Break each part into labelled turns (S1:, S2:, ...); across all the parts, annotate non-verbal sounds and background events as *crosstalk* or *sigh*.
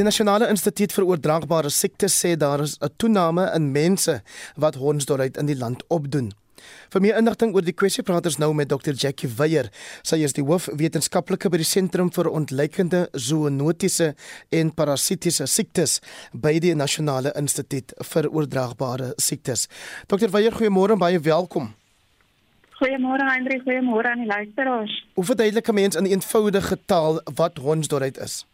S1: Die Nasionale Instituut vir Oordraagbare Siektes sê daar is 'n toename in mense wat hondsdolheid in die land opdoen. Vir meer inligting oor die kwessie praat ons nou met Dr Jackie Weyer. Sy is die hoofwetenskaplike by die Sentrum vir Ontleikende Zoonotiese en Parasitiese Siektes by die Nasionale Instituut vir Oordraagbare Siektes. Dr Weyer, goeiemôre en baie welkom.
S2: Goeiemôre Hendrik, goeiemôre aan die luisteraars.
S1: Hoe verduidelik 'n mens in eenvoudige taal wat hondsdolheid is?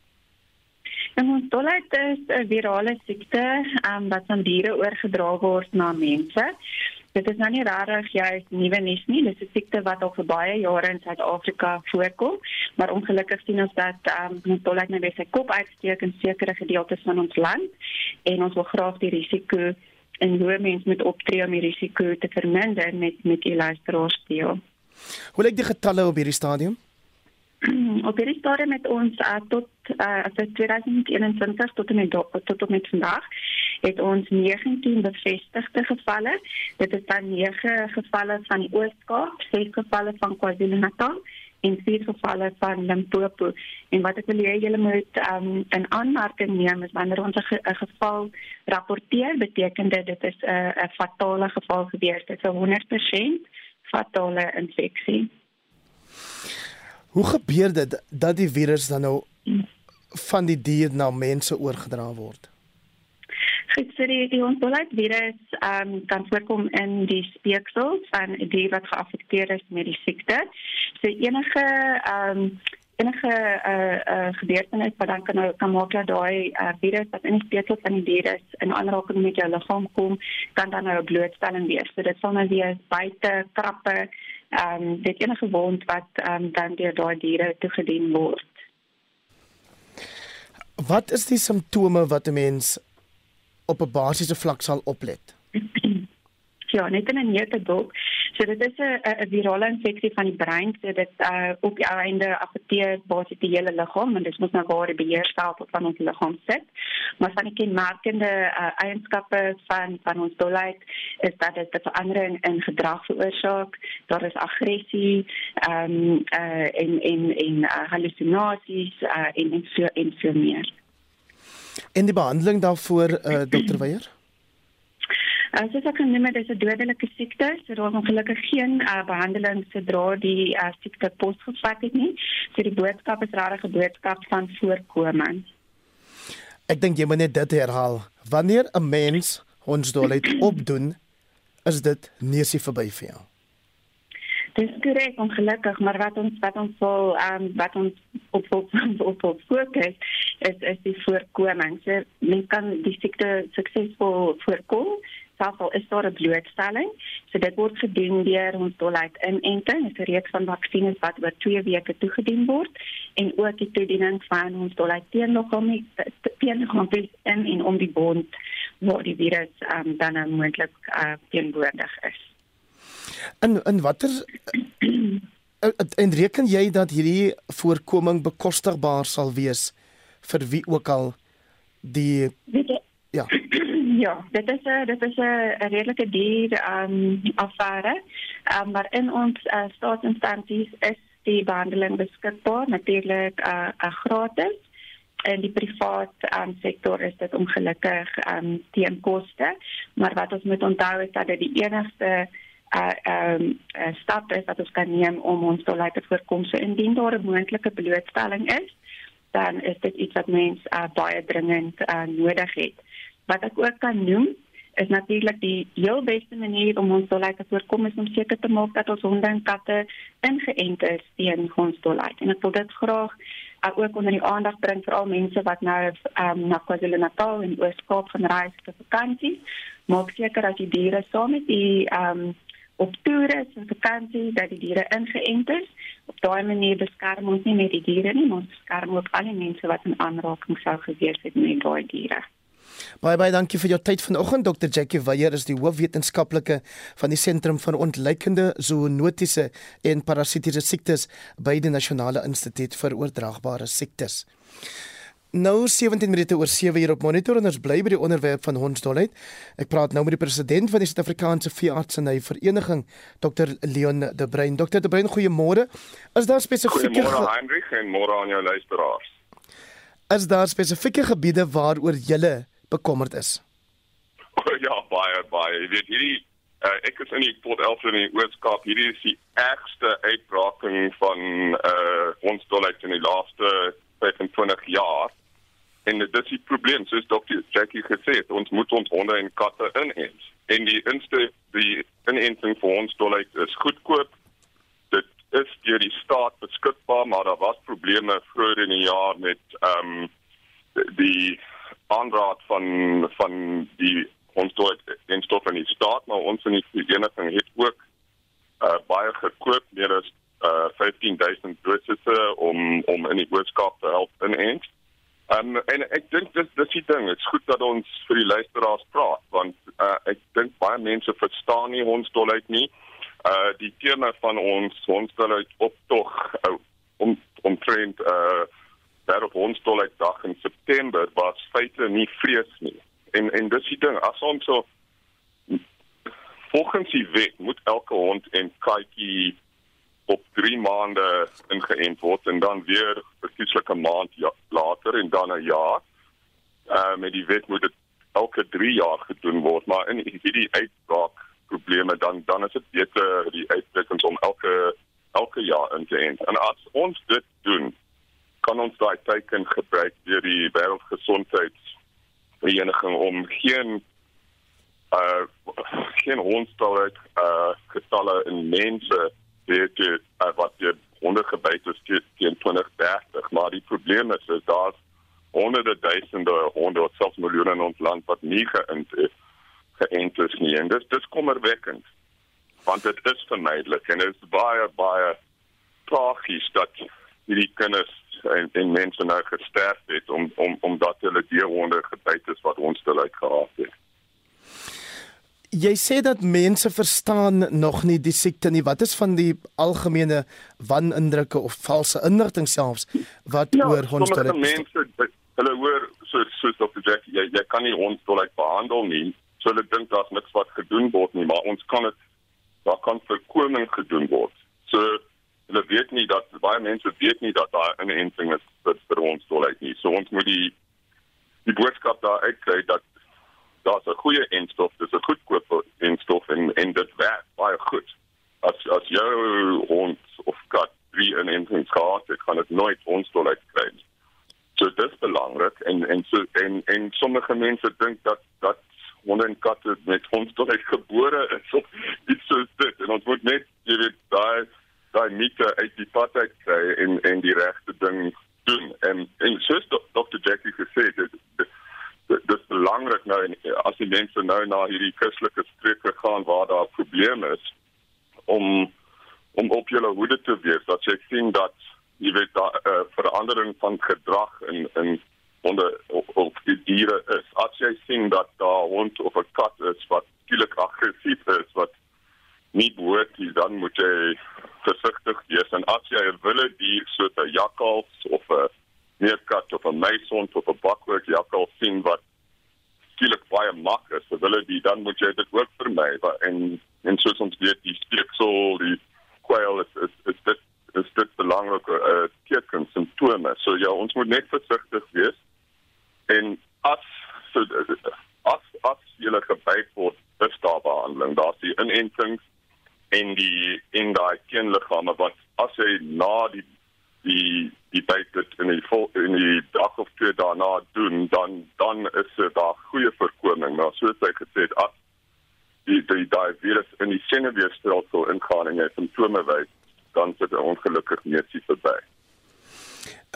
S2: Hondsdolheid is 'n virale siekte um, wat aan diere oorgedra word na mense. Dit is nou nie rarig juist nuwe nuus nie. Dit is 'n siekte wat al vir baie jare in Suid-Afrika voorkom, maar ongelukkig sien ons dat ehm um, hondsdolheid nou weer sy kop uitsteek in sekere gedeeltes van ons land en ons wil graag die risiko en hoe mens moet optree om die risiko te verminder met met die luisteraars deel.
S1: Hoe lyk die getalle op hierdie stadium?
S2: Op hierdie stadium met ons uh, tot uh, as 2021 tot en met tot op met vandag het ons 19 bevestigde gevalle. Dit is dan 9 gevalle van die Oos-Kaap, 6 gevalle van KwaZulu-Natal en vier gevalle van Limpopo. En wat ek wil hê julle moet um, in aanmerking neem is wanneer ons 'n geval rapporteer beteken dit dit is 'n fatale geval gewees dit is 'n 100% fatale infeksie
S1: Hoe gebeur dit dat die virus dan nou van die dier na mense oorgedra word?
S2: Goed, so die, die ontbolheid virus um, kan voorkom in die speeksel van die wat geaffekteer is met die siekte. So enige um, enige uh, uh, gebeurtenis wat dan kan, kan maak dat daai uh, virus wat in die speeksel van die dier is in aanraking met jou liggaam kom, kan dan nou 'n blootstelling wees. So dit sal nou wees buite krappe, ehm um, dit enige wond wat um, dan deur daai diere toegedien word.
S1: Wat is die simptome wat 'n mens op 'n basiese vlak sal oplet? *clears throat*
S2: Ja, net in 'n neutedop. So dit is 'n 'n virale infeksie van die brein, so dit uh op die einde affekteer basies die hele liggaam en dit moet nou waar die beheerstelsel van ons liggaam sit. Maar van die kenmerkende uh, eienskappe van van ons dolheid is dat dit verandering in gedrag veroorsaak. Daar is aggressie, ehm um, uh en en en uh, hallusinasies uh en en so en so meer.
S1: En die behandeling daarvoor uh, Dr. Weyer?
S2: Uh, ek kan noem dit is 'n dodelike siekte, so daar is ongelukkig geen uh, behandeling sodra die uh, siekte posgevat het nie. So die boodskap is regtig 'n boodskap van voorkoming.
S1: Ek dink jy moet net dit herhaal. Wanneer 'n mens hondsdolheid *clears throat* opdoen, is dit nie se verby vir jou.
S2: Dis korrek ongelukkig, maar wat ons wat ons wil um, wat ons op op *laughs* op, op fokus is is die voorkoming. So mens kan die siekte suksesvol voorkom selfs al is daar 'n blootstelling. So dit word gedoen deur ons dolheid inenting, 'n reeks van vaksines wat oor 2 weke toegedien word en ook die toediening van ons dolheid teenliggaam teenliggaam in en om die bond waar die virus um, dan nou moontlik uh, teenwoordig is.
S1: En en watter en reken jy dat hierdie voorkoming bekostigbaar sal wees vir wie ook al die
S2: ja ja dit is 'n dit is 'n redelike duur um affære um, maar in ons uh, staatsinstansies is die behandeling beskikbaar natuurlik uh, uh, gratis. In die privaat um, sektor is dit ongelukkig um, teen koste. Maar wat ons moet onthou is dat dit die enigste uh ehm um, stap is wat ons kan neem om ons te laat voorkom so indien daar 'n moontlike blootstelling is dan is dit iets wat mens uh, baie dringend uh, nodig het. Wat ek ook kan noem is natuurlik die heel beste manier om ons dolheid te voorkom is om seker te maak dat ons honde en katte ingeënt is teen ons dolheid. En ek wil dit graag uh, ook onder die aandag bring vir al mense wat nou um, na KwaZulu-Natal en Oos-Kaap gaan reis vir vakansie. Maak seker dat die diere saam met die um, op toere en vakansie dat die diere ingeënt is. Op daai manier beskerm ons nie net die diere nie, maar ons beskerm ook al die mense wat in aanraking sou gewees het met daai diere.
S1: Baie baie dankie vir jou tyd vanoggend Dr Jackie Weyer is die hoofwetenskaplike van die Sentrum vir Ontleikende Zoonotiese en Parasitiese Siektes by die Nasionale Instituut vir Oordraagbare Siektes. Nou 17 minute oor 7 hier op monitor en ons bly by die onderwerp van hondsdolheid. Ek praat nou met die president van die Suid-Afrikaanse Veeartseny Vereniging, Dr Leon De Bruin. Dr De Bruin, goeiemôre. Is daar spesifieke
S3: Goeiemôre Hendrik en môre aan jou luisteraars.
S1: Is daar spesifieke gebiede waaroor jy bekommerd is? *laughs*
S3: Ja, baie baie. Jy weet hierdie uh, ek is in die Port Elfrid in die Oos-Kaap. Hierdie is die ergste uitbraking van uh ons dolheid in die laaste 25 jaar. En dit is die probleem, soos dokter Jackie gesê het, ons moet ons honde en katte inent. En die inste die inenting vir ons dolheid is goedkoop. Dit is deur die staat beskikbaar, maar daar was probleme vroeër in die jaar met ehm um, die aanraad van van die ons toe in stof in die staat maar ons in die vereniging het ook uh, baie gekoop meer as uh, 15000 dosisse om om in die boodskap te help in eens. Um, en ek dink dis dis die ding, dit's goed dat ons vir die luisteraars praat want uh, ek dink baie mense verstaan nie ons dolheid nie. Uh die tema van ons ons dolheid op tog uh, om omtrent uh daar op ons dolheid dag September feite nie vrees nie en en dis die ding as ons so volgens die wet moet elke hond en katjie op 3 maande ingeënt word en dan weer verkieslik 'n maand ja, later en dan 'n jaar. Uh met die wet moet dit elke 3 jaar gedoen word, maar in hierdie uitbraak probleme dan dan is dit beter die uitbrekings om elke elke jaar in te ent. En as ons dit doen, kan ons daai teken gebruik deur die wêreldgesondheids vereniging om geen uh geen hondstal uh getalle in mense weer te uh, wat die honde gebyt is teen 2030 maar die probleem is is daar's honderde duisende honde of selfs miljoene in ons land wat nie geïnt is geënt is nie. En dis dis kommerwekkend want dit is vermydelik en dit is baie baie tragies dat hierdie kinders en, en mense nou gesterf het om om omdat hulle deurhonde gebyt is wat ons te lyk gehad het.
S1: Jy sê dat mense verstaan nog nie die siekte nie. Wat is van die algemene wanindrukke of valse inligting selfs wat
S3: ja,
S1: oor hondsdolheid?
S3: Ja, mense hulle hoor so so op die Jack, jy jy kan nie hondsdolheid behandel nie. So hulle dink daar's niks wat gedoen word nie, maar ons kan dit daar kan voorkoming gedoen word. So hulle weet nie dat baie mense weet nie dat daar 'n inenting is vir, vir ons dolheid nie. So ons moet die die boodskap daar uitkry dat daar's 'n goeie enstof, dis 'n goedkoop enstof en en dit werk baie goed. As as jou hond of kat drie inentings gehad het, kan dit nooit ons dolheid kry. So dit is belangrik en en so en en sommige mense dink dat dat honde en katte met ons dolheid gebore is of *laughs* iets so dit en ons moet net jy weet daai daai mite uit die pad uit kry en en die regte ding doen en en soos Dr. Jackie gesê het dit dit is belangrik nou en as die mense nou na hierdie Christelike streke gaan waar daar probleme is om om op julle hoede te wees dat jy sien dat jy weet daar uh, verandering van gedrag in in onder op die diere is as jy sien dat daar hond of 'n kat is wat skielik aggressief is wat nie behoort nie dan moet jy versigtig wees en as jy 'n wilde dier soos 'n jakkals of 'n meerkat of 'n meisond of 'n bakwerk jakkals sien wat skielik baie mak is, so wilde die dan moet jy dit ook vermy en en soos ons weet die speeksel die kwel is is is dit is dit belangrike uh, teken simptome. So ja, ons moet net versigtig wees. En as so as as jy byt word, is daar behandeling. Daar's die inentings en die in daai teenliggame wat as hy na die die die byt dit in die vol, in die dag of twee daarna doen dan dan is dit daar goeie voorkoming maar soos hy gesê het as die die daai virus in die senuweestelsel ingaan en hy simptome wys dan sit hy ongelukkig net sy verby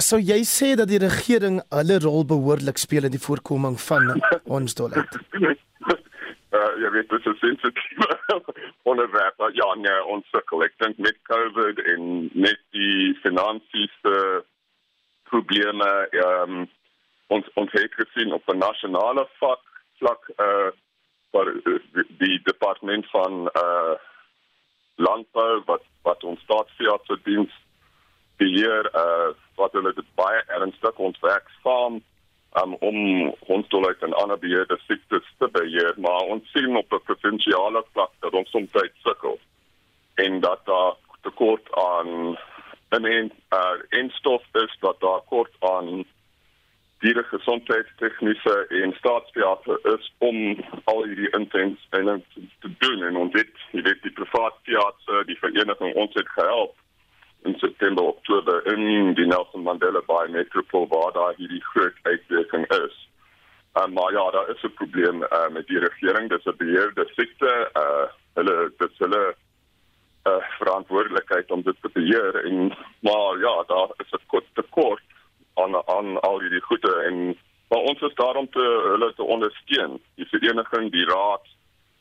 S1: So jy sê dat die regering hulle rol behoorlik speel in die voorkoming van ons dolheid. *laughs*
S3: uh, jy weet dit is sensitief *laughs* onderwerp. Ja nee ons sukkel. Ek dink met covid en met die finansiële probleme um, ons ons het gesien op 'n nasionale vlak vlak uh vir die departement van uh landbou wat wat ons staatsfiat diens beheer uh wat hulle dit baie ernstig ons werk saam um, om hondsdolheid en ander beheerde siektes te beheer, maar ons sien op 'n provinsiale vlak dat ons soms sukkel en dat daar tekort aan en en uh, instof is dat daar kort aan tegniese en staatsteater is om al hierdie intents en te doen. En ons jy weet die private teater die vereniging ons het gehelp in September Oktober in die Nelson Mandela Bay Metropole waar daar hierdie groot uitwerking is. Um, maar ja, daar is 'n probleem uh, met die regering, dis 'n beheerde sekte, uh hulle dis hulle uh verantwoordelikheid om dit te beheer. En maar ja, daar is 'n kort tekort aan aan al hierdie goede. En maar ons is daar om te hulle te ondersteun. Die vereniging, die raad,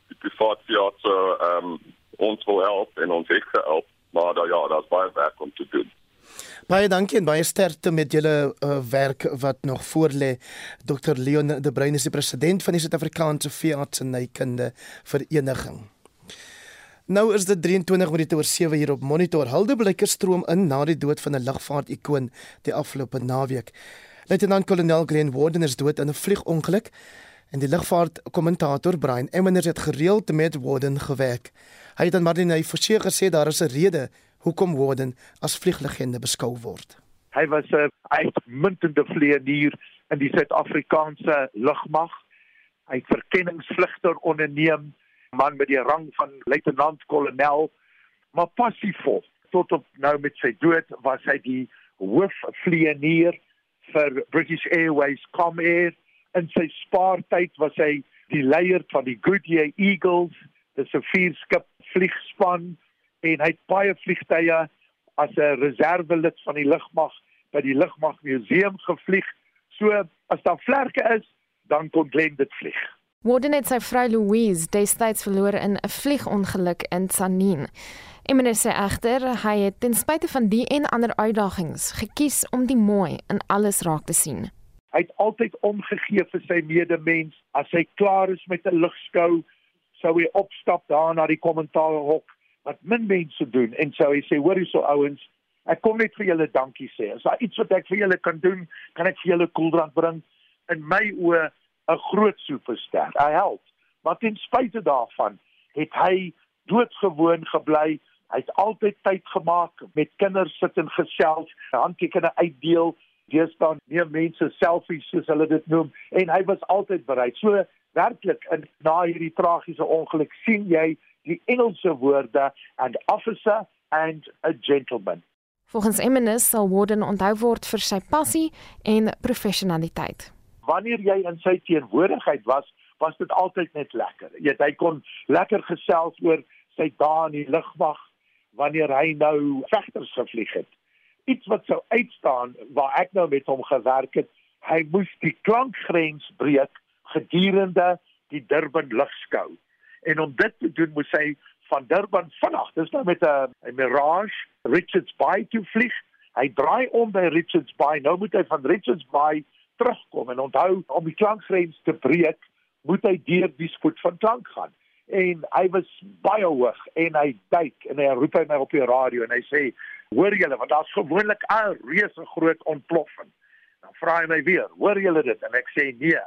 S3: die private teater, ehm um, ons wil help en ons het gehelp maar daar ja, daar's baie werk om te doen.
S1: Baie dankie en baie sterkte met julle uh, werk wat nog voor lê. Dr Leon De Bruin is die president van die Suid-Afrikaanse Veeartsenykunde Vereniging. Nou is dit 23 minute oor 7 hier op Monitor. Hulde blyke stroom in na die dood van 'n lugvaart-ikoon die afgelope naweek. Luitenant-kolonel Glenn Warden is dood in 'n vliegongeluk en die lugvaart-kommentator Brian Emmons het gereeld met Warden gewerk. Hy het aan Marlene Forsie gesê daar is 'n rede hoekom Warden as vlieglegende beskou word.
S4: Hy was 'n uitmuntende vlieënier in die Suid-Afrikaanse lugmag. Hy het verkenningsvlugte onderneem, man met die rang van luitenant-kolonel, maar passievol. Tot op nou met sy dood was hy die hoofvlieënier vir British Airways Comair in sy spaartyd was hy die leier van die Goodyear Eagles, dis 'n vierskip vliegspan en hy het baie vliegtye as 'n reservelid van die lugmag by die lugmag museum gevlieg. So as daar vlerke is, dan kon Glenn dit vlieg.
S5: Warden het sy vrou Louise destyds verloor in 'n vliegongeluk in Tsanin. Emmener sê egter hy het ten spyte van die en ander uitdagings gekies om die mooi in alles raak te sien.
S4: Hy het altyd omgegee vir sy medemens. As hy klaar is met 'n lugskou, sou hy opstap daar na die kommentaarhok wat min mense doen en sou hy sê: "Hoor hierso ouens, ek kom net vir julle dankie sê. As daar iets wat ek vir julle kan doen, kan ek vir julle koeldrank bring." In my oë 'n groot superster. Hy help. Maar ten spyte daarvan het hy doodgewoon gebly. Hy het altyd tyd gemaak met kinders sit en gesels, handtekens uitdeel deesdae neem mense selfies soos hulle dit noem en hy was altyd bereid. So werklik in na hierdie tragiese ongeluk sien jy die Engelse woorde and officer and a gentleman.
S5: Volgens Emmenis sal Warden onthou word vir sy passie en professionaliteit.
S4: Wanneer jy in sy teenwoordigheid was, was dit altyd net lekker. Jy weet hy kon lekker gesels oor sy dae in die lugmag wanneer hy nou vegters gevlieg het iets wat sou uitstaan waar ek nou met hom gewerk het. Hy moes die klankgrens breek gedurende die Durban lugskou. En om dit te doen moes hy van Durban vanaand, dis nou met 'n Mirage Richards Bay toe vlieg. Hy draai om by Richards Bay. Nou moet hy van Richards Bay terugkom en onthou om die klankgrens te breek, moet hy deur die spoed van klank gaan. En hy was baie hoog en hy duik en hy roep hy my op die radio en hy sê Hoor julle, want daar's gewoonlik 'n reuse groot ontploffing. Dan vra hy my weer, hoor julle dit? En ek sê nee.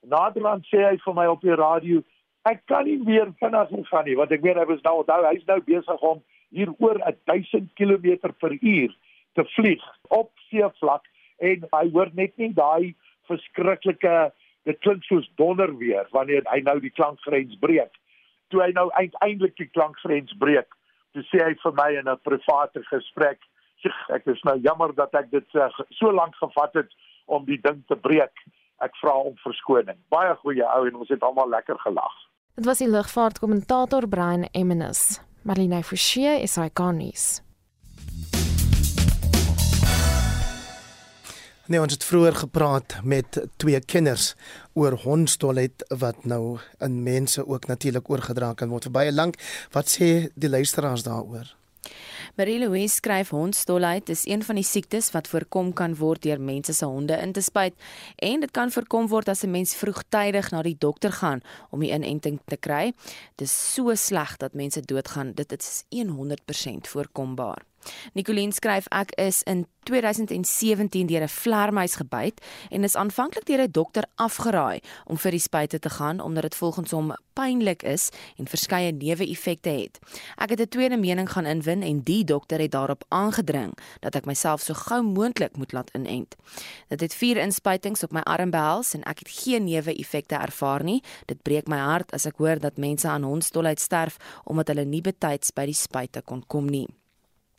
S4: Naderhand sê hy vir my op die radio, ek kan nie meer vinnig gaan nie, want ek weet hy was nou onthou, hy's nou besig om hier oor 1000 km per uur te vlieg op seevlak en hy hoor net nie daai verskriklike dit klink soos donder weer wanneer hy nou die klankgrens breek. Toe hy nou uiteindelik die klankgrens breek, toe sê hy vir my in 'n private gesprek, ek is nou jammer dat ek dit uh, so lank gevat het om die ding te breek. Ek vra om verskoning. Baie goeie ou en ons het almal lekker gelag.
S5: Dit was die lugvaartkommentator Brian Emmons. Marlene Forsie is hy konnies.
S1: Nee, ons het vroeër gepraat met twee kenners oor hondsdolheid wat nou in mense ook natuurlik oorgedra kan word vir baie lank. Wat sê die luisteraars daaroor?
S6: Marie-Louise skryf hondsdolheid is een van die siektes wat voorkom kan word deur mense se honde in te spuit en dit kan voorkom word as 'n mens vroegtydig na die dokter gaan om die inenting te kry. Dit is so sleg dat mense doodgaan. Dit is 100% voorkombaar. Nicoline skryf ek is in 2017 deur 'n vlermuis gebyt en is aanvanklik deur 'n dokter afgeraai om vir die spuite te gaan omdat dit volgens hom pynlik is en verskeie neeweffekte het. Ek het 'n tweede mening gaan inwin en die dokter het daarop aangedring dat ek myself so gou moontlik moet laat inent. Dit het 4 inspuitings op my arm behels en ek het geen neeweffekte ervaar nie. Dit breek my hart as ek hoor dat mense aan hondsdolheid sterf omdat hulle nie betyds by die spuite kon kom nie.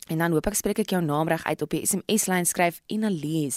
S6: En dan hoop ek spreek ek jou naam reg uit op die SMS lyn skryf Inalies.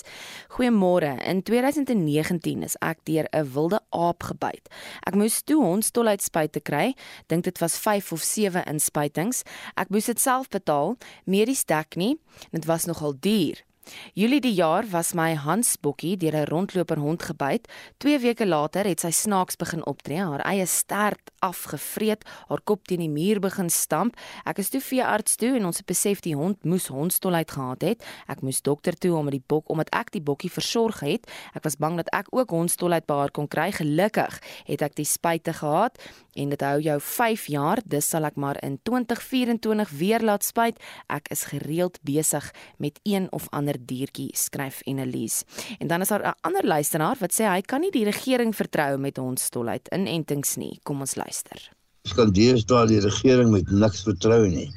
S6: Goeiemôre. In 2019 is ek deur 'n wilde aap gebyt. Ek moes toe hondstolheid spuite kry. Dink dit was 5 of 7 inspuitings. Ek moes dit self betaal. Medies dek nie. Dit was nogal duur. Julie die jaar was my Hansbokkie deur 'n rondloper hond gebyt. 2 weke later het sy snaaks begin optree, haar eie stert afgevreet, haar kop teen die muur begin stamp. Ek is toe veearts toe en ons het besef die hond moes hondstolheid gehad het. Ek moes dokter toe om die bok omdat ek die bokkie versorg het. Ek was bang dat ek ook hondstolheid by haar kon kry. Gelukkig het ek die spuite gehad en dit hou jou 5 jaar. Dis sal ek maar in 2024 weer laat spuit. Ek is gereeld besig met een of ander diertjie skryf Annelies. En dan is daar 'n ander luisteraar wat sê hy kan nie die regering vertrou met ons stolheid inentings nie. Kom ons luister.
S7: Ek kan deesdae die regering met niks vertrou nie.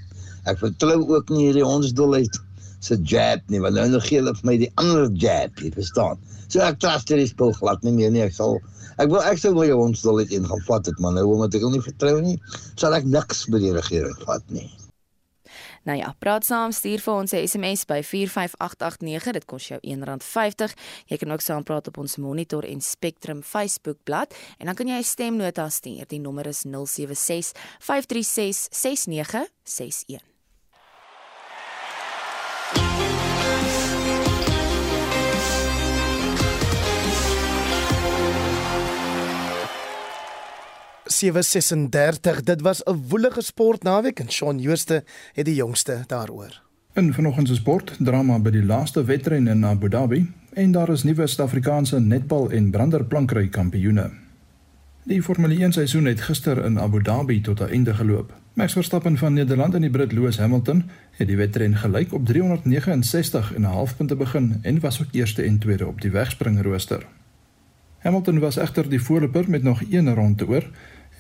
S7: Ek vertrou ook nie hierdie hondsdolheid se jab nie, want nou gee hulle vir my die ander jab, jy verstaan. So ek trust hierdie spul glad nie meer nie. Ek sal ek wil ek sou wil jou hondsdolheid in gaan vat dit man, nou omdat ek hom nie vertrou nie, sal ek niks by die regering vat nie.
S6: Nou ja, praat saam, stuur vir ons 'n SMS by 45889. Dit kos jou R1.50. Jy kan ook saampraat op ons Monitor en Spectrum Facebook bladsy en dan kan jy 'n stemnota stuur. Die nommer is 076 536 6961.
S1: 736. Dit was 'n woelige sportnaweek en Shaun Jooste het die jongste daaroor.
S8: In vanoggend se sport drama by die laaste wedren in Abu Dhabi en daar is nuwe Suid-Afrikaanse netbal en branderplankry kampioene. Die Formule 1 seisoen het gister in Abu Dhabi tot 'n einde geloop. Max Verstappen van Nederland en die Brit Lewis Hamilton het die wedren gelyk op 369 en 'n half punte begin en was ook eerste en tweede op die wegspringrooster. Hamilton was egter die voorloper met nog een ronde oor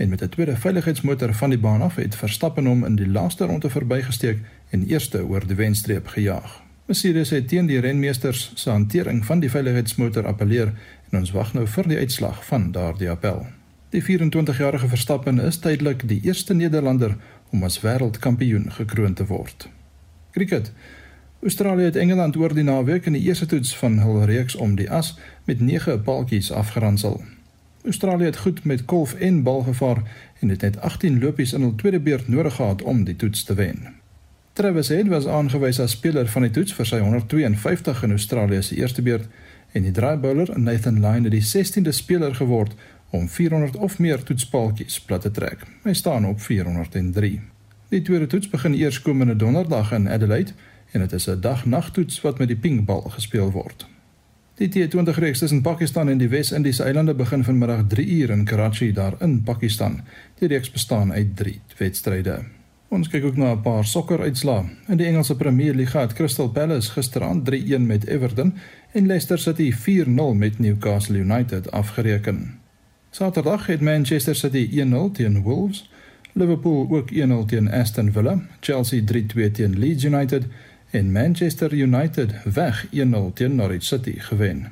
S8: en met 'n tweede veiligheidsmotor van die baan af het Verstappen hom in die laaste ronde verbygesteek en eerste oor die wenstreep gejaag. Mercedes het teen die renmeesters se hantering van die veiligheidsmotor appeleer en ons wag nou vir die uitslag van daardie appel. Die 24-jarige Verstappen is tydelik die eerste Nederlander om as wêreldkampioen gekroon te word. Cricket Australië het Engeland oor die naweek in die eerste toets van hul reeks om die as met 9 paaltjies afgeronsel. Australië het goed met kolf en bal gevaar en het net 18 lopies in hul tweede beurt nodig gehad om die toets te wen. Travis Head was aangewys as speler van die toets vir sy 152 in Australië se eerste beurt en die draaibouler Nathan Lyon het die 16de speler geword om 400 of meer toetspaaltjies plat te trek. Hy staan op 403. Die tweede toets begin eers komende donderdag in Adelaide en dit is 'n dag-nagtoets wat met die pinkbal gespeel word. Die T20 reeks tussen Pakistan en die Wes-Indiese eilande begin vanmiddag 3 uur in Karachi daar in Pakistan. Die reeks bestaan uit 3 wedstryde. Ons kyk ook na 'n paar sokkeruitslae. In die Engelse Premier League het Crystal Palace gisterand 3-1 met Everton en Leicester City 4-0 met Newcastle United afgereken. Saterdag het Manchester City 1-0 teen Wolves, Liverpool ook 1-0 teen Aston Villa, Chelsea 3-2 teen Leeds United en Manchester United weg 1-0 teen Norwich City gewen.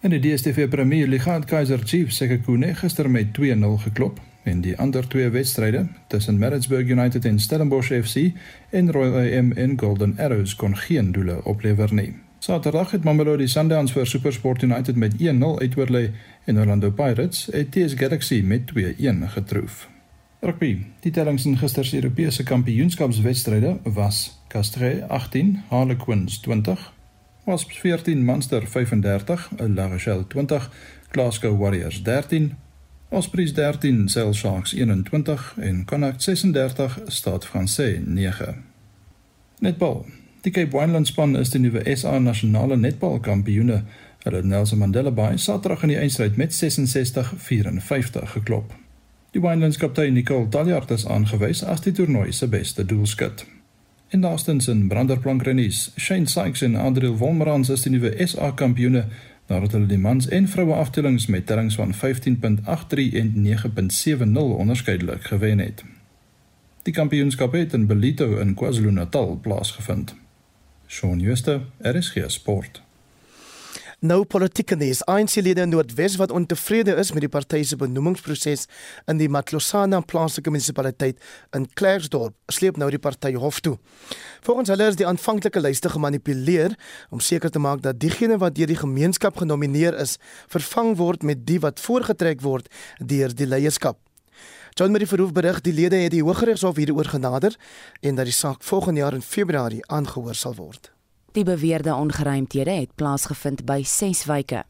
S8: In die DStv Premier League het Kaizer Chiefs Sekhukhune gister met 2-0 geklop en die ander twee wedstryde tussen Maritzburg United en Stellenbosch FC en Royal AM en Golden Arrows kon geen doele oplewer nie. Saterdag het Mamelodi Sundowns vir SuperSport United met 1-0 uitoorlei en Orlando Pirates het TS Galaxy met 2-1 getroof. Rugby. Die tellings in gister se Europese kampioenskapswedstryde was Castres 18, Harlequins 20, Wasps 14, Munster 35, La Rochelle 20, Glasgow Warriors 13, Ospreys 13, Sale Sharks 21 en Connacht 36, Stade Francais 9. Netbal. Die Cape Wineland span is die nuwe SA nasionale netbalkampioene. Hulle het Nelson Mandela Bay Saterdag in die eindstryd met 66-54 geklop. Die Winelands kaptein Nicole Taljaard is aangewys as die toernooi se beste doelskut. En laastens in branderplankrennies, Shane Sykes en Adriel Wolmerans is die nuwe SA kampioene nadat hulle die mans en vroue afdelings met tellings van 15.83 en 9.70 onderskeidelik gewen het. Die kampioenskap het in Belito in KwaZulu-Natal plaasgevind. Shaun Schuster, RSG Sport.
S1: Nou politieke nuus. ANC-lede in Noordwes wat ontevrede is met die party se benoemingsproses in die Matlosana plaaslike munisipaliteit in Klerksdorp, sleep nou die party hof toe. Volgens hulle is die aanvanklike lyste gemanipuleer om seker te maak dat diegene wat deur die gemeenskap genomineer is, vervang word met die wat voorgetrek word deur die leierskap. John Marie Verhoef berig die lede het die Hooggeregshof hieroor genader en dat die saak volgende jaar in Februarie aangehoor sal word.
S6: Die beweerde ongeruimthede het plaasgevind by 6 wyke.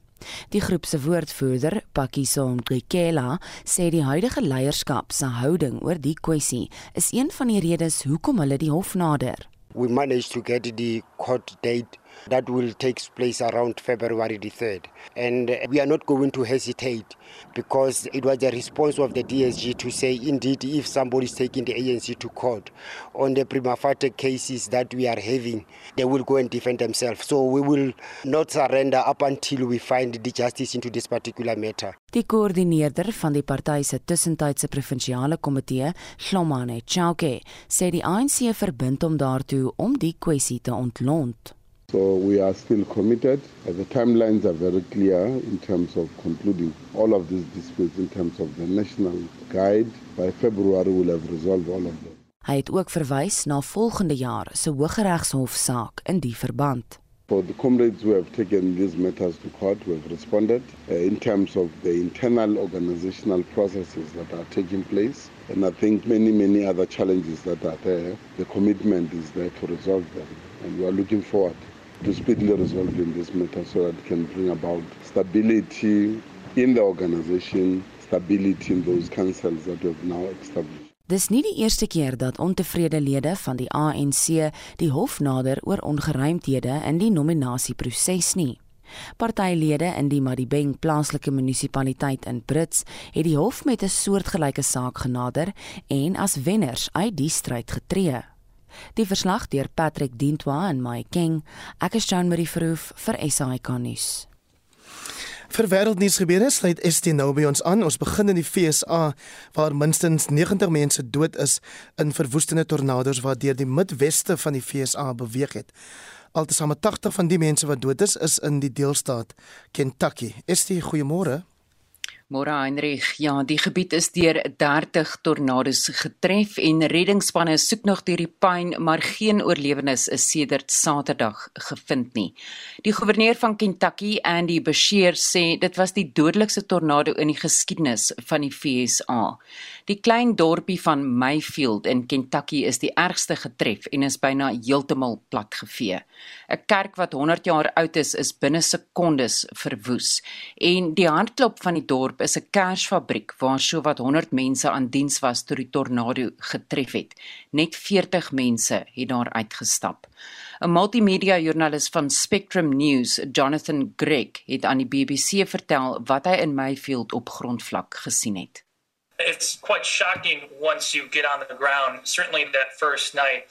S6: Die groep se woordvoerder, Pakiso Ngikela, sê die huidige leierskap se houding oor die kwessie is een van die redes hoekom hulle die hof nader.
S9: We managed to get the court date that will take place around February the 3rd. And we are not going to hesitate because it was a response of the DSG to say, indeed, if somebody is taking the ANC to court on the prima facie cases that we are having, they will go and defend themselves. So we will not surrender up until we find the justice into this particular matter.
S6: Die koördineerder van die party se tussentydse provinsiale komitee, Hlomane Chauke, sê die ANC verbind hom daartoe om die kwessie te ontlont.
S10: So we are still committed. The timelines are very clear in terms of concluding all of these disputes in terms of the national guide. By February we'll have resolved all of them.
S6: Hy het ook verwys na volgende jaar se Hooggeregshofsaak in die verband.
S10: For the comrades who have taken these matters to court, we have responded uh, in terms of the internal organizational processes that are taking place. And I think many, many other challenges that are there, the commitment is there to resolve them. And we are looking forward to speedily resolving this matter so that it can bring about stability in the organization, stability in those councils that we have now established.
S6: Dis nie die eerste keer dat ontevrede lede van die ANC die hof nader oor ongeruimthede in die nominasieproses nie. Partylede in die Madibeng plaaslike munisipaliteit in Brits het die hof met 'n soortgelyke saak genader en as wenners uit die stryd getree. Die verslag deur Patrick Dintwa en Mike King. Ek is Jean Marie Verhoef vir SAK nuus.
S1: Vir wêreldnuus gebeure sluit ST nou by ons aan. Ons begin in die FSA waar minstens 90 mense dood is in verwoestende tornado's wat deur die midweste van die FSA beweeg het. Altesaame 80 van die mense wat dood is, is in die deelstaat Kentucky. ST, goeiemôre.
S11: Môre Heinrich, ja, die gebied is deur 30 tornado's getref en reddingsspanne soek nog deur die pyn, maar geen oorlewendes is sedert Saterdag gevind nie. Die goewerneur van Kentucky, Andy Beshear, sê dit was die dodelikste tornado in die geskiedenis van die VSA. Die klein dorpie van Mayfield in Kentucky is die ergste getref en is byna heeltemal platgevee. 'n Kerk wat 100 jaar oud is, is binne sekondes verwoes en die hartklop van die dorp is 'n kersfabriek waar sowat 100 mense aan diens was toe die tornado getref het. Net 40 mense het daar uitgestap. 'n Multimedia joernalis van Spectrum News, Jonathan Gregg, het aan die BBC vertel wat hy in Mayfield op grondvlak gesien het.
S12: It's quite shocking once you get on the ground, certainly that first night.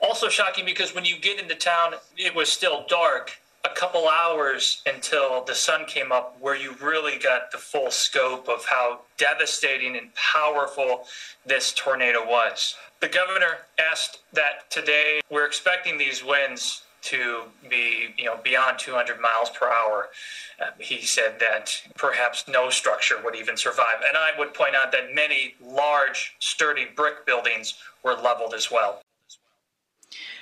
S12: Also shocking because when you get into town, it was still dark. A couple hours until the sun came up, where you really got the full scope of how devastating and powerful this tornado was. The governor asked that today we're expecting these winds to be you know beyond 200 miles per hour. Uh, he said that perhaps no structure would even survive, and I would point out that many large, sturdy brick buildings were leveled as well.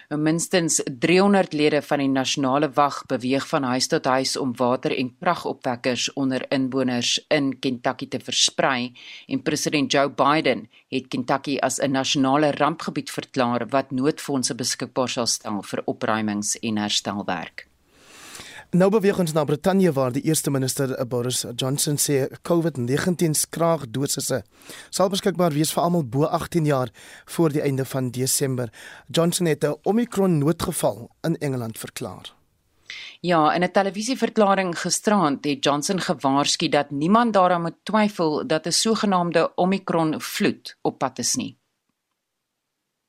S11: Minstens 300 lede van die nasionale wag beweeg van huis tot huis om water en kragopwekkers onder inwoners in Kentucky te versprei en president Joe Biden het Kentucky as 'n nasionale rampgebied verklaar wat noodfondse beskikbaar sal stel vir opruimings en herstelwerk.
S1: Nou beweeg ons na Brittanje waar die eerste minister Boris Johnson sê COVID-19 skraag dosisse sal beskikbaar wees vir almal bo 18 jaar voor die einde van Desember. Johnson het 'n Omicron noodgeval in Engeland verklaar.
S11: Ja, in 'n televisieverklaring gisterand het Johnson gewaarsku dat niemand daaraan moet twyfel dat 'n sogenaamde Omicron vloed op pad is nie.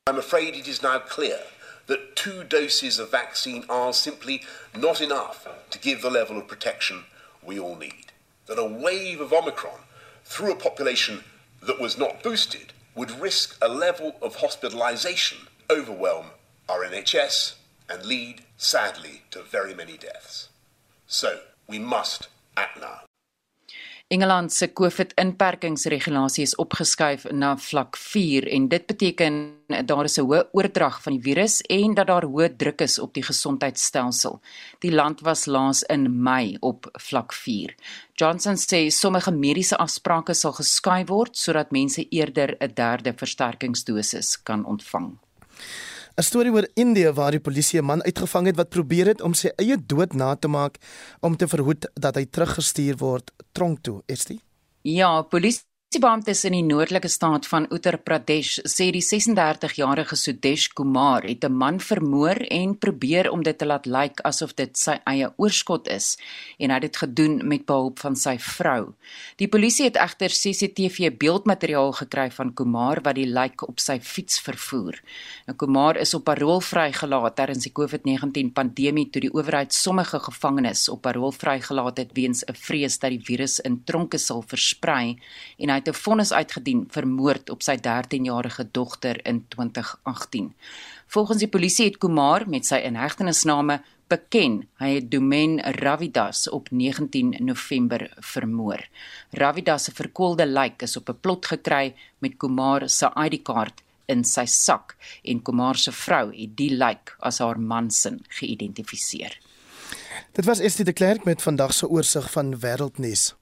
S13: I'm afraid it is now clear that two doses of vaccine are simply not enough to give the level of protection we all need. That a wave of Omicron through a population that was not boosted would risk a level of hospitalization, overwhelm our NHS, and lead, sadly, to very many deaths. So, we must act now.
S11: Engeland se COVID-inperkingsregulasie is opgeskuif na vlak 4 en dit beteken daar is 'n hoë oordrag van die virus en dat daar hoë druk is op die gesondheidstelsel. Die land was laas in Mei op vlak 4. Johnson sê sommige mediese afsprake sal geskuif word sodat mense eerder 'n derde versterkingsdosis kan ontvang.
S1: 'n Storie oor Indië waar die polisie 'n man uitgevang het wat probeer het om sy eie dood na te maak om te verhoed dat hy teruggestuur word tronk toe, is dit?
S11: Ja, polisie Polisiebeamptes in die noordelike staat van Uttar Pradesh sê die 36-jarige Sudesh Kumar het 'n man vermoor en probeer om dit te laat lyk asof dit sy eie oorskot is en hy het dit gedoen met behulp van sy vrou. Die polisie het egter CCTV beeldmateriaal gekry van Kumar wat die lijk op sy fiets vervoer. Nou Kumar is op parol vrygelaat tydens die COVID-19 pandemie toe die owerheid sommige gevangenes op parol vrygelaat het weens 'n vrees dat die virus in tronke sal versprei en hy het 'n vonnis uitgedien vir moord op sy 13-jarige dogter in 2018. Volgens die polisie het Kumar met sy inhegtenisname beken hy het Domen Ravidas op 19 November vermoor. Ravidas se verkoelde lijk is op 'n plot gekry met Kumar se ID-kaart in sy sak en Kumar se vrou het die lijk as haar man se geïdentifiseer.
S1: Dit was Estie de Klerk met vandag se oorsig van Wêreldnuus.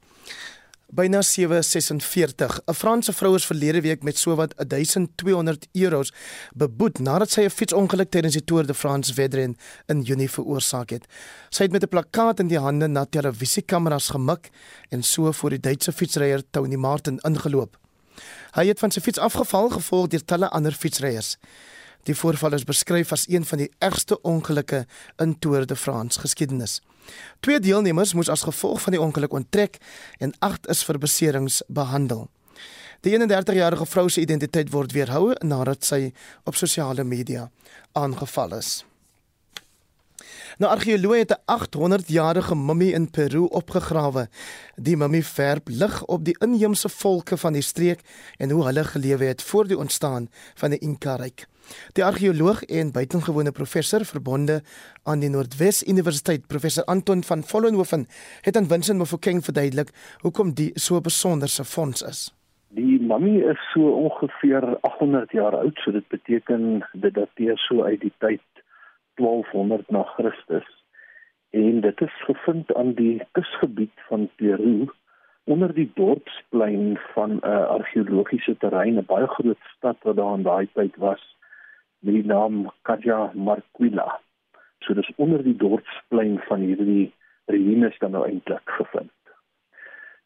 S1: Byna 746. 'n Franse vrou is verlede week met sowat 1200 euros beboet nadat sy 'n fietsongeluk tydens die Tour de France wedren in Junie veroorsaak het. Sy het met 'n plakkaat in die hande na televisiekameras gemik en so voor die Duitse fietsryer Tony Martin ingeloop. Hy het van sy fiets afgeval gevolg deur talle ander fietsryers. Die voorval is beskryf as een van die ergste ongelukke in Tour de France geskiedenis. Twee deelnemers moes as gevolg van die ongeluk onttrek en 8 is vir beserings behandel. Die 31-jarige vrou se identiteit word weerhou nadat sy op sosiale media aangeval is. Nou argeoloë het 'n 800-jarige mummie in Peru opgegrawe. Die mummie verp lig op die inheemse volke van die streek en hoe hulle gelewe het voor die ontstaan van die Inca ryk. Die argeoloog en buitengewone professor verbonde aan die Noordwes Universiteit, professor Anton van Vollenhoven, het aan Vincent Mofokeng verduidelik hoekom die so 'n besonderse fonds is.
S14: Die mummie is so ongeveer 800 jaar oud, so dit beteken dit dateer so uit die tyd 1200 na Christus en dit is gevind aan die kusgebied van Peru onder die dorpsplein van 'n uh, argeologiese terrein 'n baie groot stad wat daar in daai tyd was met die naam Caja Marquila so dis onder die dorpsplein van hierdie ruïnes dan nou eintlik gevind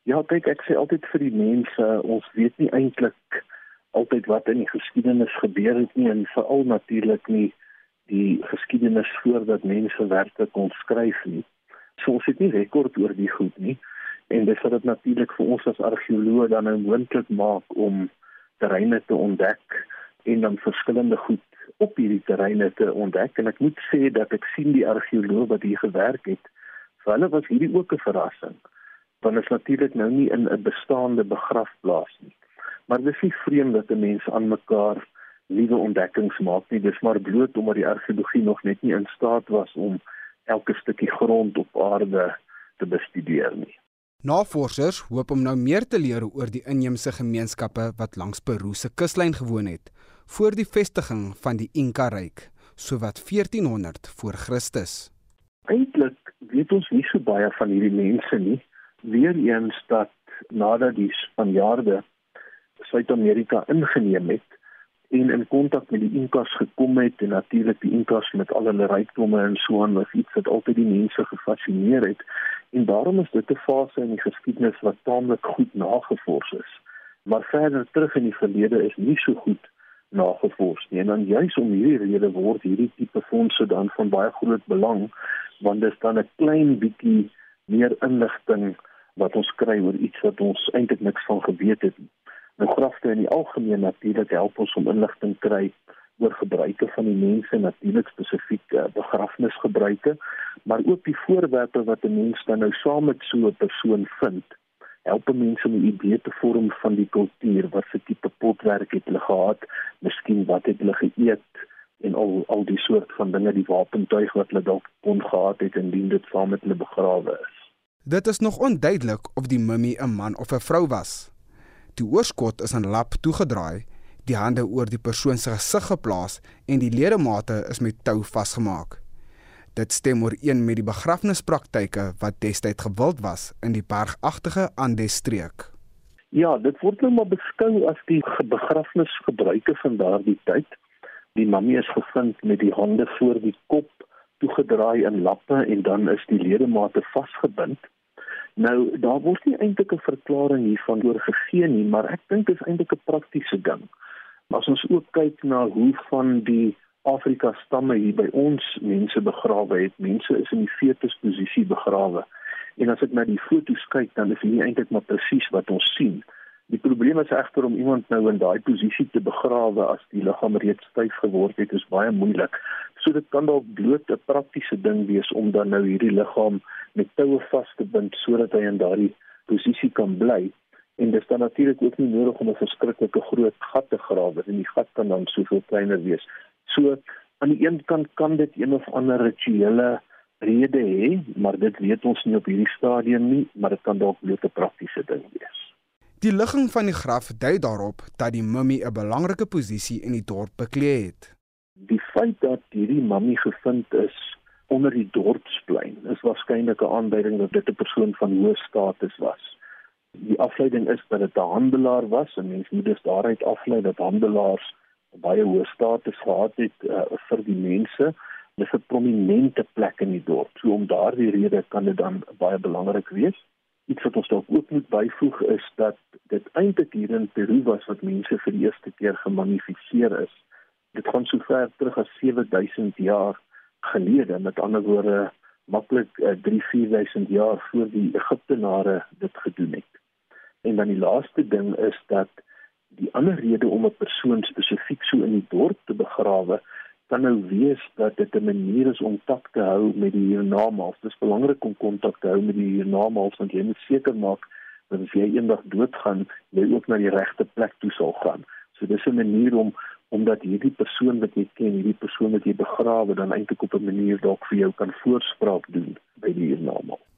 S14: ja kyk ek sê altyd vir die mense ons weet nie eintlik altyd wat in die geskiedenis gebeur het nie en veral natuurlik nie die geskiedenis voordat mense werklik kon skryf nie. So ons het nie rekord oor die goed nie en dit sal dit natuurlik vir ons as argeoloë dan nou moontlik maak om terreine te ontdek en dan verskillende goed op hierdie terreine te ontdek en ek moet sê dat ek sien die argeoloë wat hier gewerk het, vir hulle was hierdie ook 'n verrassing. Want dit is natuurlik nou nie in 'n bestaande begrafplaas nie. Maar dis nie vreemd dat 'n mens aan mekaar nuwe ontdekkings maak nie. Dis maar bloot omdat die argeologie nog net nie in staat was om elke stukkie grond op aarde te bestudeer nie.
S15: Navorsers hoop om nou meer te leer oor die inheemse gemeenskappe wat langs Peru se kuslyn gewoon het voor die vestiging van die Inca ryk, sowat 1400 voor Christus.
S14: Eintlik weet ons nie so baie van hierdie mense nie. Weereens dat nadat die Spanjaarde Suid-Amerika ingeneem het, en in kontak met die Inkas gekom het en natuurlik die Inkas met al hulle rykdomme en so aan was iets wat altyd die mense gefassineer het en daarom is dit 'n fase in die geskiedenis wat taamlik goed nagevors is maar verder terug in die verlede is nie so goed nagevors nie en dan juis om hierdie rede word hierdie tipe fondse dan van baie groot belang want dit is dan 'n klein bietjie meer inligting wat ons kry oor iets wat ons eintlik niks van geweet het nie. Nou grafte in die algemeen natuurlik help ons om inligting kry oor gebruike van die mense natuurlik spesifiek uh, begrafnisgebruike maar ook die voorwerpe wat 'n mens dan nou saam met so 'n persoon vind help mense om 'n idee te vorm van die kultuur wat se tipe potwerk het hulle gehad miskien wat het hulle geëet en al al die soort van dinge die wapentuig wat hulle dalk kon gehad het indien dit saam met hulle begrawe is
S15: Dit is nog onduidelik of die mummie 'n man of 'n vrou was. Die oorskot is aan lap toegedraai, die hande oor die persoon se gesig geplaas en die ledemate is met tou vasgemaak. Dit stem ooreen met die begrafnispraktyke wat destyds gewild was in die bergagtige Andes streek.
S14: Ja, dit word nou maar beskou as die begrafnisgebruike van daardie tyd. Die mummie is gevind met die hande voor die kop toegedraai in lappe en dan is die ledemate vasgebind. Nou daar word nie eintlik 'n verklaring hiervan oorgegee nie, maar ek dink dit is eintlik 'n praktiese ding. As ons ook kyk na hoe van die Afrika stamme hier by ons mense begrawe het, mense is in die fetusposisie begrawe. En as ek na die foto's kyk, dan is dit eintlik maar presies wat ons sien. Die probleem is egter om iemand nou in daai posisie te begrawe as die liggaam reeds styf geword het, is baie moeilik. So dit kan dalk bloot 'n praktiese ding wees om dan nou hierdie liggaam met toue vas te bind sodat hy in daardie posisie kan bly. En dis dan natuurlik ook nie nodig om 'n verskriklike groot gat te grawe nie. Die gat kan dan soveel kleiner wees. So aan die een kant kan dit een of ander rituele rede hê, maar dit weet ons nie op hierdie stadium nie, maar dit kan dalk bloot 'n praktiese ding wees.
S15: Die ligging van die graf dui daarop dat die mummie 'n belangrike posisie in die dorp bekleed het.
S14: Die feit dat hierdie mummie gevind is onder die dorpsplein is waarskynlik 'n aanduiding dat dit 'n persoon van hoë status was. Die afleiding is dat dit 'n handelaar was en mens moet dus daaruit aflei dat handelaars baie hoë status gehad het uh, vir die mense. Dis 'n prominente plek in die dorp. So om daardie rede kan dit dan baie belangrik wees iets wat ons dalk ook moet byvoeg is dat dit eintlik hier in Peru was wat mense vir die eerste keer gemanifiseer is. Dit gaan so ver terug as 7000 jaar gelede, met ander woorde maklik uh, 3-4000 jaar voor die Egiptenare dit gedoen het. En dan die laaste ding is dat die ander rede om 'n persoon spesifiek so in die dorp te begrawe kan nou wees dat dit 'n manier is om tak te hou met die hiernamaals. Dit is belangrik om kontak te hou met die hiernamaals want jy moet seker maak dat as jy eendag doodgaan, jy ook na die regte plek toe sal gaan. So dis 'n manier om omdat hierdie persoon wat jy ken, hierdie persoon wat jy begrawe, dan eintlik op 'n manier dalk vir jou kan voorspraak doen by die hiernamaals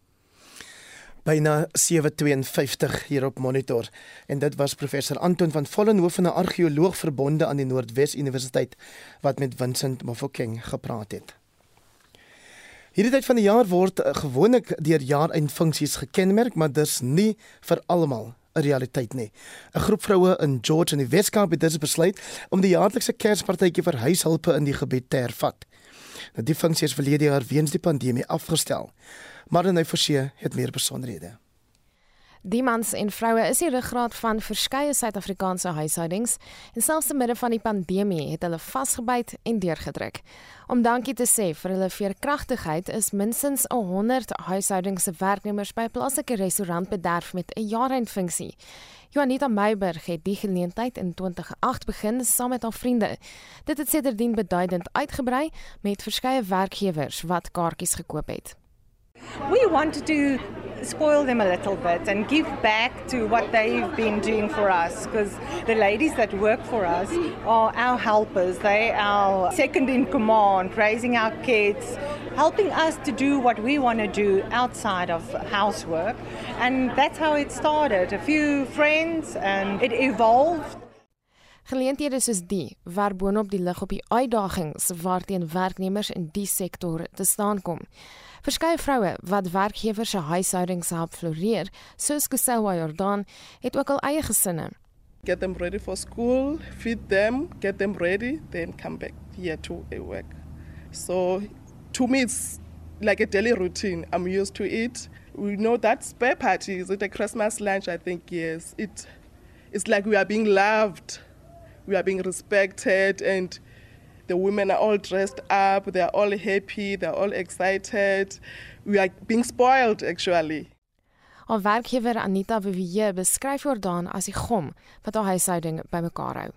S1: byna 752 hier op monitor en dit was professor Anton van Vollenhoven 'n argeoloog verbonde aan die Noordwes Universiteit wat met Vincent Mofokeng gepraat het. Hierdie tyd van die jaar word eh, gewoonlik deur jaareindfunksies gekenmerk, maar dis nie vir almal 'n realiteit nie. 'n Groep vroue in George in die Weskaap het dus besluit om die jaarlikse Kerspartytjie vir huishulpe in die gebied te hervat. Nou die funksie is verlede jaar weens die pandemie afgestel. Marlenae Forsie het meer besonderhede.
S5: Die mans en vroue is die ruggraat van verskeie Suid-Afrikaanse huishoudings en selfs te midde van die pandemie het hulle vasgebyt en deurgedruk. Om dankie te sê vir hulle veerkragtigheid is minstens 100 huishoudings se werknemers by 'n plaaslike restaurant bederf met 'n jaareindfunksie. Juanita Meiberg het die geleentheid in 2008 begin saam met haar vriende. Dit het sedertdien beduidend uitgebrei met verskeie werkgewers wat kaartjies gekoop het.
S16: We wanted to spoil them a little bit and give back to what they've been doing for us because the ladies that work for us are our helpers. They are second in command, raising our kids, helping us to do what we want to do outside of housework. And that's how it started. A few friends and it evolved.
S5: Geleenthede soos die waar boonop die lig op die uitdagings waarteen werknemers in die sektor te staan kom. Verskeie vroue wat werkgewers se huishoudings help floreer, soos Kuselwa Jordan, het ook al eie gesinne.
S17: Get them ready for school, feed them, get them ready, then come back here to work. So to me it's like a daily routine. I'm used to it. We know that spare parties at a Christmas lunch, I think yes. It it's like we are being loved. We are being respected and The women are all dressed up, they are all happy, they are all excited. We are being spoiled actually.
S5: Haar werkgewer Anita Vivier beskryf Jordan as die gom wat haar huishouding bymekaar hou.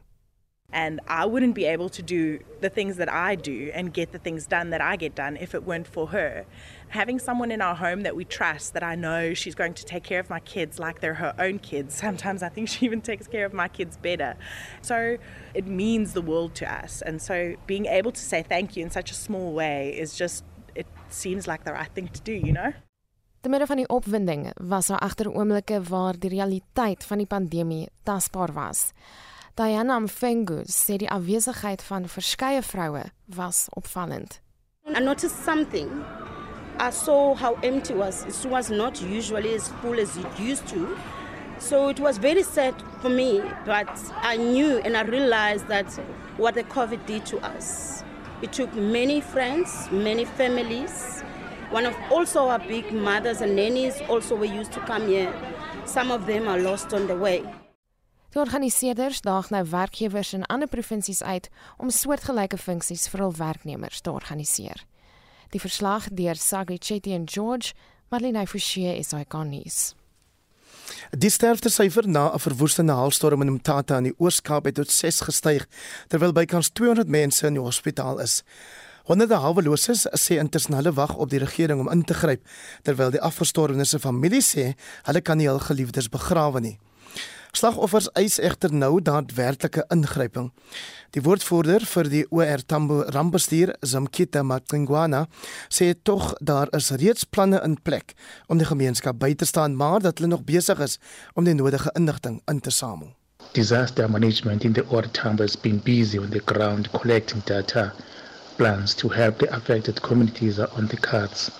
S18: And I wouldn't be able to do the things that I do and get the things done that I get done if it weren't for her. Having someone in our home that we trust, that I know she's going to take care of my kids like they're her own kids. *laughs* Sometimes I think she even takes care of my kids better. So it means the world to us. And so being able to say thank you in such a small way is just, it seems like the right thing to do, you know?
S5: Te midde van die opwinding was daar egter oomblikke waar die realiteit van die pandemie tasbaar was. Diana Mfengu sê die afwesigheid van verskeie vroue was opvallend.
S19: I noticed something. I saw how empty it was. It was not usually as full as it used to. So it was very sad for me, but I knew and I realized that what the COVID did to us. It took many friends, many families. One of also our big mothers and nannies also were used to come here. Some of them are lost on the way.
S5: Die organiseerders daag nou werkgewers in ander provinsies uit om soortgelyke funksies vir hul werknemers te organiseer. Die verslag deur Sagri Chetty en George Marlene Forsie is ikonies.
S1: Die sterftesyfer na 'n verwoestende haalstorm in Mthatha in die Oos-Kaap het tot 6 gestyg, terwyl bykans 200 mense in die hospitaal is. Honderde haweloses sê intussen hulle wag op die regering om in te gryp, terwyl die afgestorwenes se familie sê hulle kan nie hul geliefdes begrawe nie. Slagoffers eis egter nou daadwerklike ingryping. Die woordvoerder vir die OR Tambo rampbestuur, Zamkita Matsingwana, sê tog daar is reeds planne in plek om die gemeenskap by te staan, maar dat hulle nog besig is om die nodige inligting in te samel.
S20: Disaster management in the OR Tambo has been busy on the ground collecting data. Plans to help the affected communities are on the cards.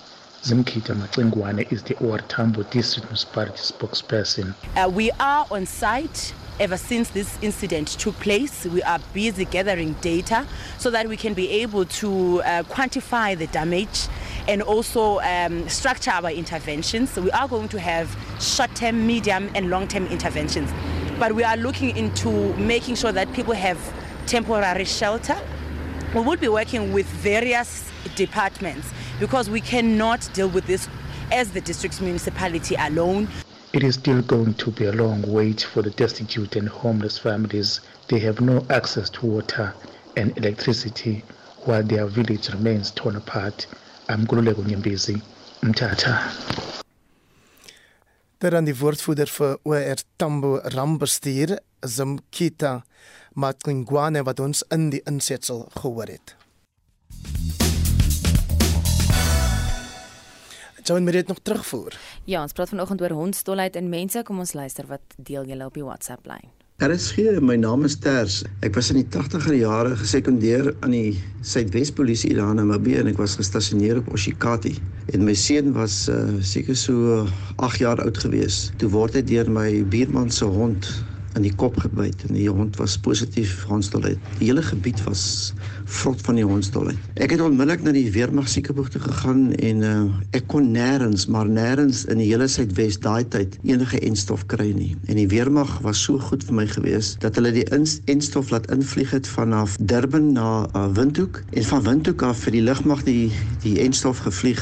S20: Zimkita Matlingwane is the Owartambo District Municipality spokesperson.
S21: Uh, we are on site ever since this incident took place. We are busy gathering data so that we can be able to uh, quantify the damage and also um, structure our interventions. So we are going to have short term, medium, and long term interventions. But we are looking into making sure that people have temporary shelter. We will be working with various departments because we cannot deal with this as the district's municipality alone.
S20: It is still going to be a long wait for the destitute and homeless families. They have no access to water and electricity while their village remains torn apart. I'm Gululeko Nyembezi, Mtata.
S1: Terwyl die woordvoerder vir OR Tambo Rambestuur, Zimkita Matlingwane wat ons in die insetsel gehoor het. Jou en Mariet nog terugvoer.
S6: Ja, ons praat vanoggend oor hondstolheid in mense. Kom ons luister wat deel julle op die WhatsApp lyn.
S22: RSG, my naam is Ters. Ek was in die 80er jare gesekondeer aan die Suidwes Polisie daar in Namibië en ek was gestasioneer op Oshikati. En my seun was uh, seker so 8 jaar oud gewees. Toe word hy deur my buurman se hond in die kop gebyt en die hond was positief vir hondstolheid. Die hele gebied was vrot van die hondstolheid. Ek het onmiddellik na die weermag siekeboek toe gegaan en uh, ek kon nêrens, maar nêrens in die hele Suidwes daai tyd enige enstof kry nie. En die weermag was so goed vir my gewees dat hulle die enstof laat invlieg het vanaf Durban na uh, Windhoek en van Windhoek af vir die lugmag die die enstof gevlieg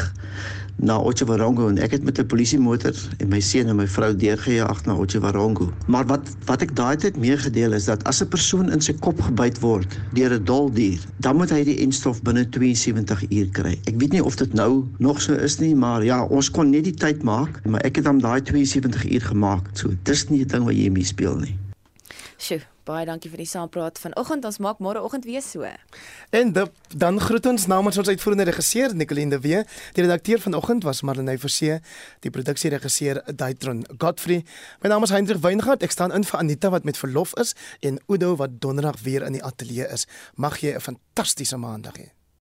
S22: na Otjiwarongo en ek het met 'n polisiemotor en my seun en my vrou deurgejaag na Otjiwarongo. Maar wat wat ek daai tyd meegedeel is dat as 'n persoon in sy kop gebyt word deur 'n dol dier, dan moet hy die enstof binne 72 uur kry. Ek weet nie of dit nou nog so is nie, maar ja, ons kon net die tyd maak, maar ek het hom daai 72 uur gemaak. So dis nie 'n ding wat jy mee speel nie.
S6: Sjoe, baie dankie vir die saampraat vanoggend. Ons maak môre oggend weer so.
S1: En de, dan groet ons namens ons uitvoerende regisseur Nicoline de Wee. Die redakteur vanoggend was Marlene Forsie, die produksieregisseur Daitron Godfrey. My naam is Hendrik Weingart. Ek staan in vir Anita wat met verlof is en Udo wat donderdag weer in die ateljee is. Mag jy 'n fantastiese maandag hê.